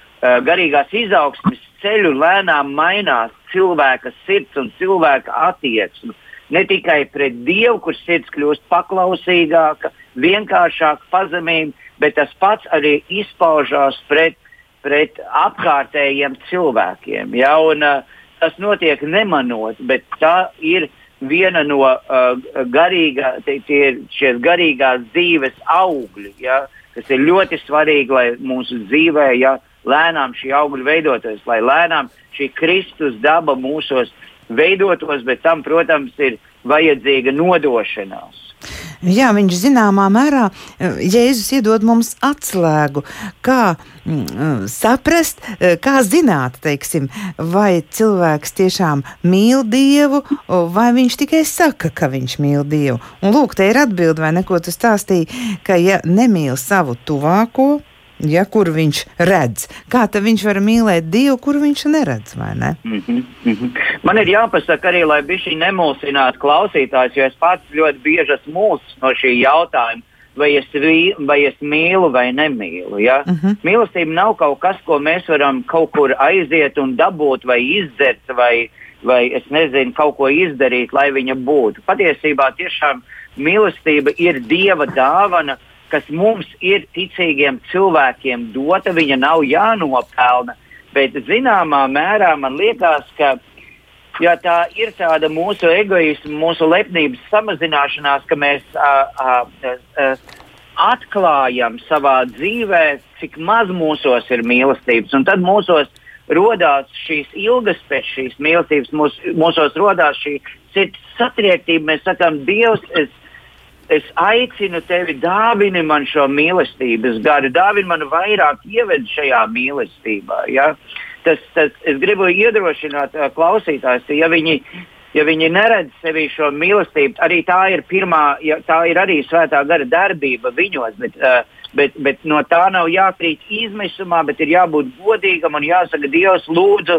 garīgās izaugsmes ceļu, lēnām mainās cilvēka sirds un cilvēka attieksme. Ne tikai pret Dievu, kurš sirds kļūst paklausīgāka, vienkāršāka, pazemīga, bet tas pats arī izpaužās pret, pret apkārtējiem cilvēkiem. Ja? Un, uh, tas notiek nemanot, bet tā ir viena no uh, garīgā, tie, tie garīgās dzīves augļi, ja, kas ir ļoti svarīgi, lai mūsu dzīvē ja, lēnām šī augļa veidotos, lai lēnām šī Kristus daba mūsos veidotos, bet tam, protams, ir vajadzīga nodošanās. Jā, viņš zināmā mērā Jēzus iedod mums atslēgu, kā mm, saprast, kā zināt, teiksim, vai cilvēks tiešām mīl Dievu, vai viņš tikai saka, ka viņš mīl Dievu. Un lūk, te ir atbilde, vai neko tu stāstīji, ka ja nemīl savu tuvāko, ja, kur viņš redz. Kā tad viņš var mīlēt Dievu, kur viņš neredz? Ne? Mm -hmm, mm -hmm. Man ir jāpasaka arī, lai viņš nemulsinātu klausītājus, jo es pats ļoti bieži esmu mūls no šī jautājuma. Vai es, vi, vai es mīlu vai nemīlu. Ja? Uh mhm. -huh. Mīlestība nav kaut kas, ko mēs varam kaut kur aiziet un dabūt, vai izdzert, vai, vai es nezinu, kaut ko izdarīt, lai viņa būtu. Patiesībā tiešām mīlestība ir Dieva dāvana, kas mums ir ticīgiem cilvēkiem dota, viņa nav jānopelna. Bet zināmā mērā man liekas, ka ja tā ir tāda mūsu egoisma, mūsu lepnības samazināšanās, ka mēs a, a, a, atklājam savā dzīvē, cik maz mūsos ir mīlestības. Un tad mūsos radās šīs ilgas pēc šīs mīlestības, mūs, mūsos radās šī sirds satriektība. Mēs sakām, Dievs, es es aicinu tevi, dāvini man šo mīlestības garu, dāvini man vairāk ieved šajā mīlestībā. Ja? Tas, tas, es gribu iedrošināt uh, klausītājus, ja viņi, ja viņi neredz sevī šo mīlestību, arī tā ir pirmā, ja, tā ir arī svētā gara darbība viņos. Bet, uh, Bet, bet no tā nav jākrīt izmisumā, bet ir jābūt godīgam un jāsaka, Dievs, lūdzu,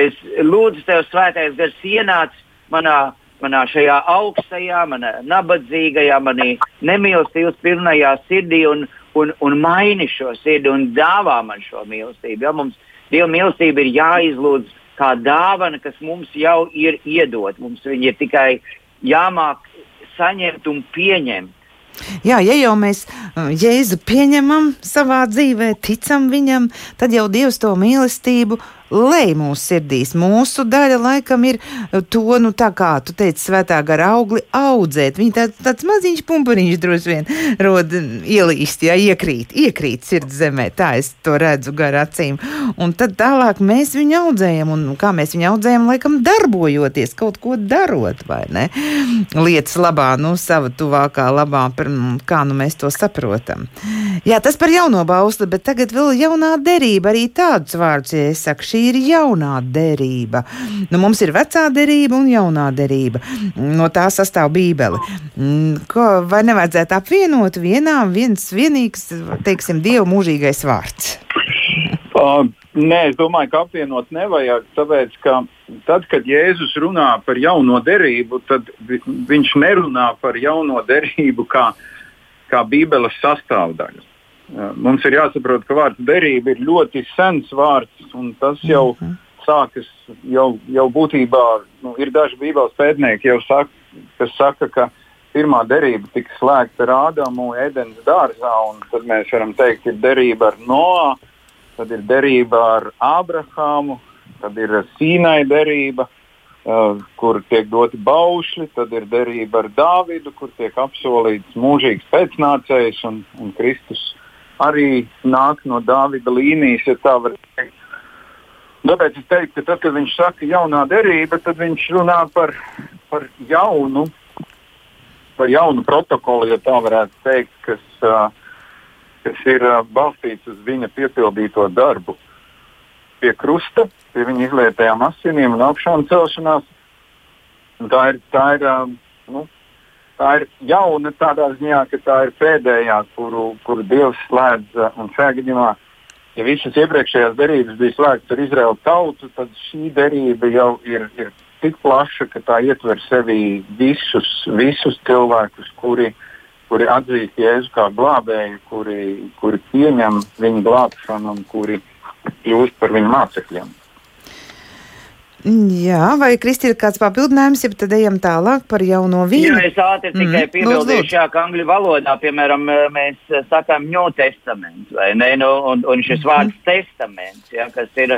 es lūdzu tev svētais gars ienāc manā manā šajā augstajā, manā nabadzīgajā, manī nemīlestības pilnajā sirdī un, un, un maini šo sirdi un dāvā man šo mīlestību. Ja? Mums Dieva mīlestība ir jāizlūdz kā dāvana, kas mums jau ir iedot. Mums viņa ir tikai jāmāk saņemt un pieņemt. Jā, ja jau mēs uh, Jēzu pieņemam savā dzīvē, ticam viņam, tad jau Dievs to mīlestību lej mūsu sirdīs. Mūsu daļa laikam ir uh, to, nu tā kā tu teici, svētā gara augli audzēt. Viņa tā, tāds maziņš pumpuriņš droši vien rod ielīst, jā, iekrīt, iekrīt sirds zemē. Tā es to redzu gar acīm. Un tad tālāk mēs viņu audzējam, un kā mēs viņu audzējam, laikam darbojoties, kaut ko darot, vai ne? Lietas labā, nu, sava tuvākā labā, kā nu mēs to saprotam. Jā, tas par jauno bausli, bet tagad vēl jaunā derība, arī tādus vārdus, ja es saku, šī ir jaunā derība. Nu, mums ir vecā derība un jaunā derība. No tā sastāv Bībele. Mm, ko, vai nevajadzētu apvienot vienā, viens vienīgs, teiksim, Dieva mūžīgais vārds? Uh, nē, es domāju, ka apvienot nevajag, tāpēc ka tad, kad Jēzus runā par jauno derību, tad viņš nerunā par jauno derību kā, kā Bībeles sastāvdaļu. Mums ir jāsaprot, ka vārds derība ir ļoti sens vārds, un tas jau mm -hmm. sākas jau, jau būtībā. Nu, ir daži bībeles pētnieki, saka, kas saka, ka pirmā derība tika slēgta ar Ādamu Ēdenes dārzā, un tad mēs varam teikt, ka ir derība ar Noā, tad ir derība ar Ābrahāmu, tad ir Sīnai derība. Uh, kur tiek doti baušļi, tad ir derība ar Dāvidu, kur tiek apsolīts mūžīgs pēcnācējs un, un Kristus arī nāk no Dāvida līnijas, ja tā var teikt. Tāpēc es teiktu, ka tad, kad viņš saka jaunā derība, tad viņš runā par, par jaunu, par jaunu protokolu, ja tā varētu teikt, kas, kas ir balstīts uz viņa piepildīto darbu pie krusta, pie viņa izlietajām asinīm un augšām celšanās. Un tā ir, tā ir nu, tā ir jauna tādā ziņā, ka tā ir pēdējā, kuru, kuru Dievs slēdz. Un šajā gadījumā, ja visas iepriekšējās derības bija slēgtas ar Izraēlu tautu, tad šī derība jau ir, ir tik plaša, ka tā ietver sevī visus, visus cilvēkus, kuri, kuri atzīst Jēzu kā glābēju, kuri, kuri pieņem viņa glābšanu un kuri kļūst par viņa mācekļiem. Jā, vai Kristi ir kāds papildinājums, ja tad ejam tālāk par jauno vīnu? Jā, es ātri mm. tikai piebildīšu, jā, ka angļu valodā, piemēram, mēs sakām New Testament, vai ne, nu, un, un šis mm. vārds testaments, jā, kas ir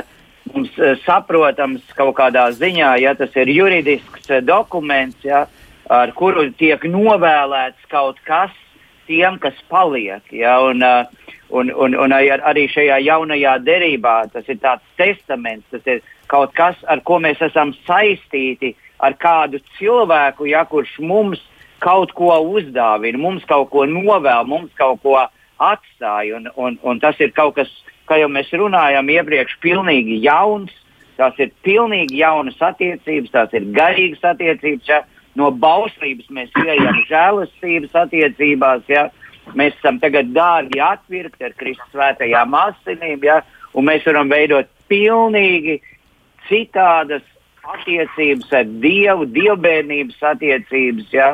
mums saprotams kaut kādā ziņā, ja tas ir juridisks dokuments, ja, ar kuru tiek novēlēts kaut kas tiem, kas paliek. Ja, un, un, un, un arī šajā jaunajā derībā tas ir tāds testaments, tas ir kaut kas, ar ko mēs esam saistīti ar kādu cilvēku, ja, kurš mums kaut ko uzdāvina, mums kaut ko novēl, mums kaut ko atstāja. Un, un, un tas ir kaut kas, kā jau mēs runājām iepriekš, pilnīgi jauns. Tās ir pilnīgi jaunas attiecības, tās ir garīgas attiecības. Ja? No bauslības mēs ejam žēlastības attiecībās. Ja? Mēs esam tagad dārgi atvirkti ar Kristus svētajām asinīm, ja? un mēs varam veidot pilnīgi citādas attiecības ar Dievu, dievbijības attiecības. Ja?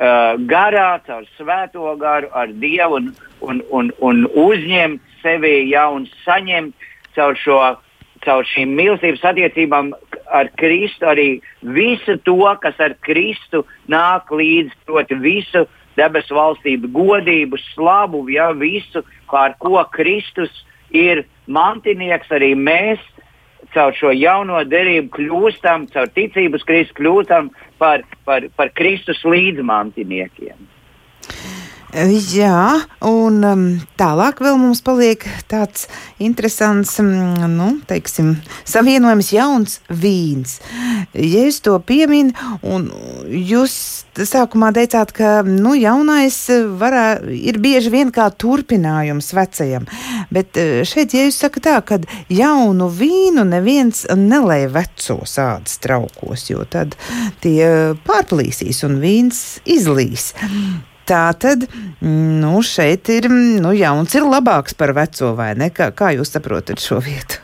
Uh, garā, caur svēto garu, ar Dievu un, un, un, un uzņemt sevi ja, un saņemt caur šo caur šīm mīlestības attiecībām ar Kristu arī visu to, kas ar Kristu nāk līdzi, proti, visu debesu valstību, godību, slavu, ja visu, ar ko Kristus ir mantinieks, arī mēs caur šo jauno derību kļūstam, caur ticības Kristu kļūstam par, par, par Kristus līdzmantiniekiem. Jā, un um, tālāk vēl mums paliek tāds interesants, um, nu, teiksim, savienojums jauns vīns. Ja es to pieminu, un jūs sākumā teicāt, ka, nu, jaunais varā, ir bieži vien kā turpinājums vecajam, bet uh, šeit, ja jūs saka tā, ka jaunu vīnu neviens nelēja veco sādas traukos, jo tad tie pārplīsīs un vīns izlīs. Tā tad nu, šeit ir nu, jauns, ir labāks par veco, vai ne? Kā, kā jūs saprotat šo vietu?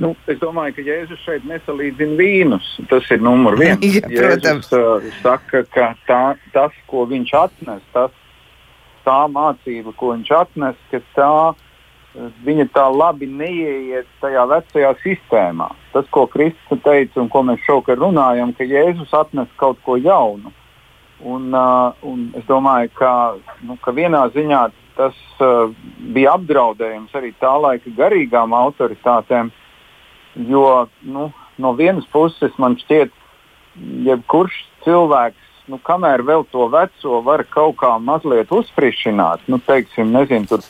Nu, es domāju, ka Jēzus šeit nesalīdzina vīnus. Tas ir numurs viens. ja, Jēzus uh, saka, ka tā, tas, ko viņš atnes, tas, tā mācība, ko viņš atnes, ka tā, viņa tā labi neieiet tajā vecajā sistēmā. Tas, ko Kristus teica un ko mēs šovakar runājam, ka Jēzus atnes kaut ko jaunu. Un, uh, un es domāju, ka, nu, ka vienā ziņā tas uh, bija apdraudējums arī tā laika garīgām autoritātēm, jo nu, no vienas puses man šķiet, jebkurš cilvēks, nu, kamēr vēl to veco var kaut kā mazliet uzfrišināt, nu, teiksim, nezinu, tur,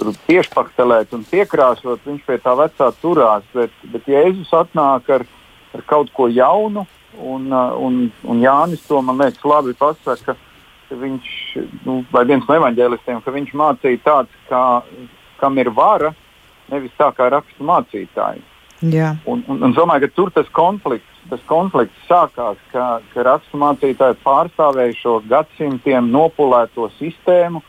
tur piešpaktelēt un piekrāsot, viņš pie tā vecā turās, bet, bet Jēzus atnāk ar, ar kaut ko jaunu Un, uh, un, un Jānis to man liekas labi pasaka, ka viņš, nu, vai viens no evaņģēlistiem, ka viņš mācīja tāds, kā, kam ir vara, nevis tā kā raksta mācītāji. Jā. Un, un, un domāju, ka tur tas konflikts, tas konflikts sākās, ka, ka rakstu mācītāji pārstāvēja šo gadsimtiem nopulēto sistēmu,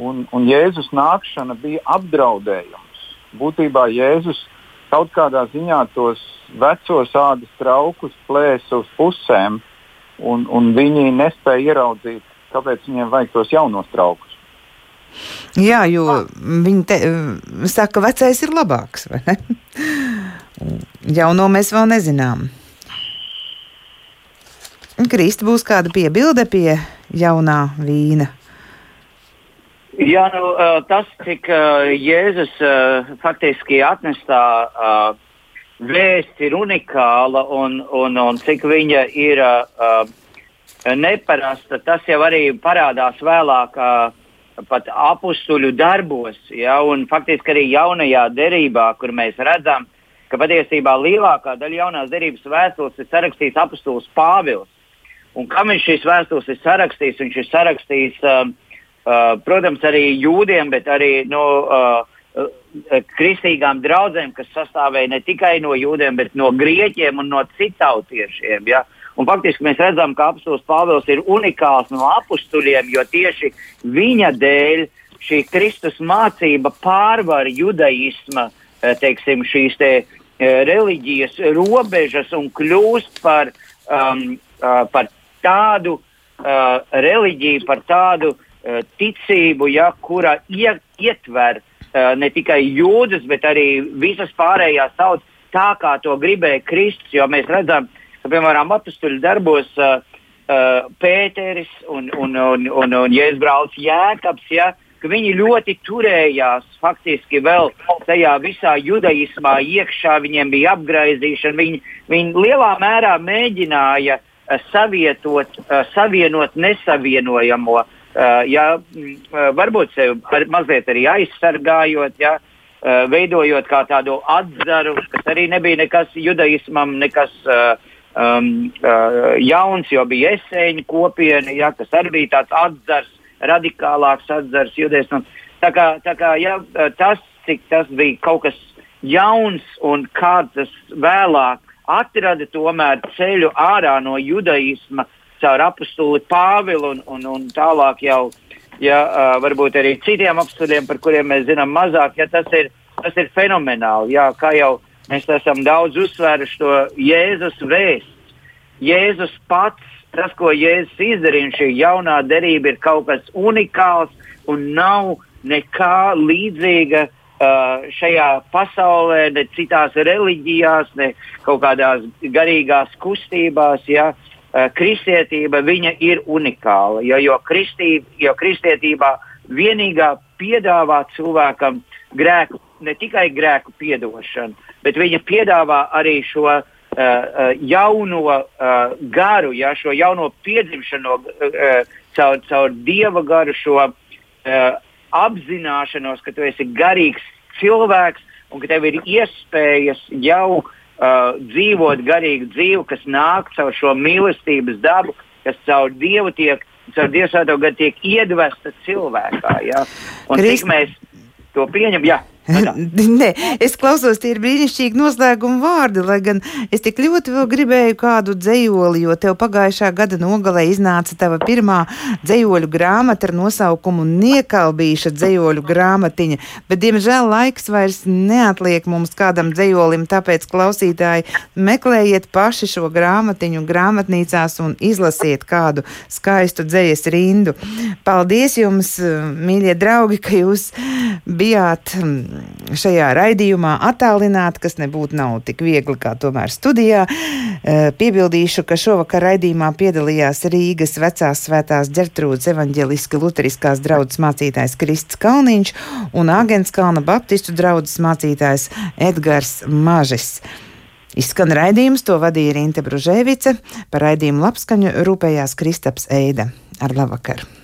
un, un Jēzus nākšana bija apdraudējums. Būtībā Jēzus kaut kādā ziņā tos vecos ādas traukus plēsa uz pusēm, un, un viņi nespēja ieraudzīt, kāpēc viņiem vajag tos jaunos traukus. Jā, jo viņi te, saka, ka vecais ir labāks. Jauno mēs vēl nezinām. Kristi būs kāda piebilde pie jaunā vīna. Jā, nu, tas, cik Jēzus faktiski atnestā vēsts ir unikāla un, un, un cik viņa ir neparasta, tas jau arī parādās vēlāk pat apstuļu darbos. Ja, faktiski arī jaunajā derībā, kur mēs redzam, ka patiesībā lielākā daļa jaunās derības vēstules ir sarakstīts apstulis Pāvils. Un kam viņš šīs vēstules ir sarakstījis? Viņš ir sarakstījis uh, Uh, protams, arī jūdiem, bet arī no uh, uh, kristīgām draudzēm, kas sastāvēja ne tikai no jūdiem, bet no grieķiem un no citautiešiem. Ja? Un faktiski mēs redzam, ka apstults Pāvils ir unikāls no apstuļiem, jo tieši viņa dēļ šī Kristus mācība pārvar judaisma eh, teiksim, šīs te, eh, reliģijas robežas un kļūst par, um, uh, par tādu uh, reliģiju, par tādu uh, ticību, ja, kura iet, ietver uh, ne tikai jūdas, bet arī visas pārējās tautas, tā kā to gribēja Kristus. Jo mēs redzam, ka piemēram apstuļu darbos uh, Pēteris un, un, un, un, un Jēzus brālis Jēkabs. Ja, Viņi ļoti turējās faktiski vēl tajā visā judaismā, iekšā viņiem bija apgaizīšana. Viņi, viņi lielā mērā mēģināja savietot, savienot nesavienojamo Uh, ja, uh, varbūt sevi mazliet arī aizsargājot, ja, uh, veidojot kā tādu atzaru, kas arī nebija nekas judaismam, nekas um, jauns, jo bija esēņu kopiena, ja, kas arī bija tāds atzars, radikālāks atzars judaismam. Tā kā, tā kā ja, tas, cik tas bija kaut kas jauns un kāds tas vēlāk atrada tomēr ceļu ārā no judaisma caur apakstuli Pāvilu un, un, un tālāk jau ja, varbūt arī citiem apstākļiem, par kuriem mēs zinām mazāk, ja tas ir, tas ir fenomenāli. Jā, kā jau mēs esam daudz uzsvēruši to Jēzus vēsts. Jēzus pats, tas, ko Jēzus izdarīja, šī jaunā derība ir kaut kas unikāls un nav nekā līdzīga uh, šajā pasaulē, ne citās reliģijās, ne kaut kādās garīgās kustībās. Ja? Uh, kristietība ir unikāla. Jo, jo, kristība, jo kristietībā vienīgā piedāvā cilvēkam grēku, ne tikai grēku piedošanu, bet viņa piedāvā arī šo uh, jauno uh, garu, ja, šo jauno piedzimšanu uh, caur, caur dieva garu, šo uh, apzināšanos, ka tu esi garīgs cilvēks un ka tev ir iespējas jau uh, uh, dzīvot garīgu dzīvi, kas nāk caur šo mīlestības dabu, kas caur Dievu tiek, caur Dievu svēto gadu tiek iedvesta cilvēkā. Ja? Un Krist... cik mēs to pieņemam. Nē, es klausos, tie ir brīnišķīgi noslēguma vārdi, lai gan es tik ļoti vēl gribēju kādu dzējoli, jo tev pagājušā gada nogalē iznāca tava pirmā dzējoļu grāmata ar nosaukumu Niekalbīša dzējoļu grāmatiņa, bet diemžēl laiks vairs neatliek mums kādam dzējolim, tāpēc klausītāji meklējiet paši šo grāmatiņu grāmatnīcās un izlasiet kādu skaistu dzējas rindu. Paldies jums, mīļie draugi, ka jūs bijāt šajā raidījumā attālināti, kas nebūtu nav tik viegli kā tomēr studijā. Eh, piebildīšu, ka šovakar raidījumā piedalījās Rīgas vecās svētās ģertrūdas evaņģeliski luteriskās draudzes mācītājs Krists Kalniņš un Āgenskalna baptistu draudzes mācītājs Edgars Mažis. Izskan raidījums, to vadīja Rinte Bružēvice, par raidījumu labskaņu rūpējās Kristaps Eida. Ar labvakaru!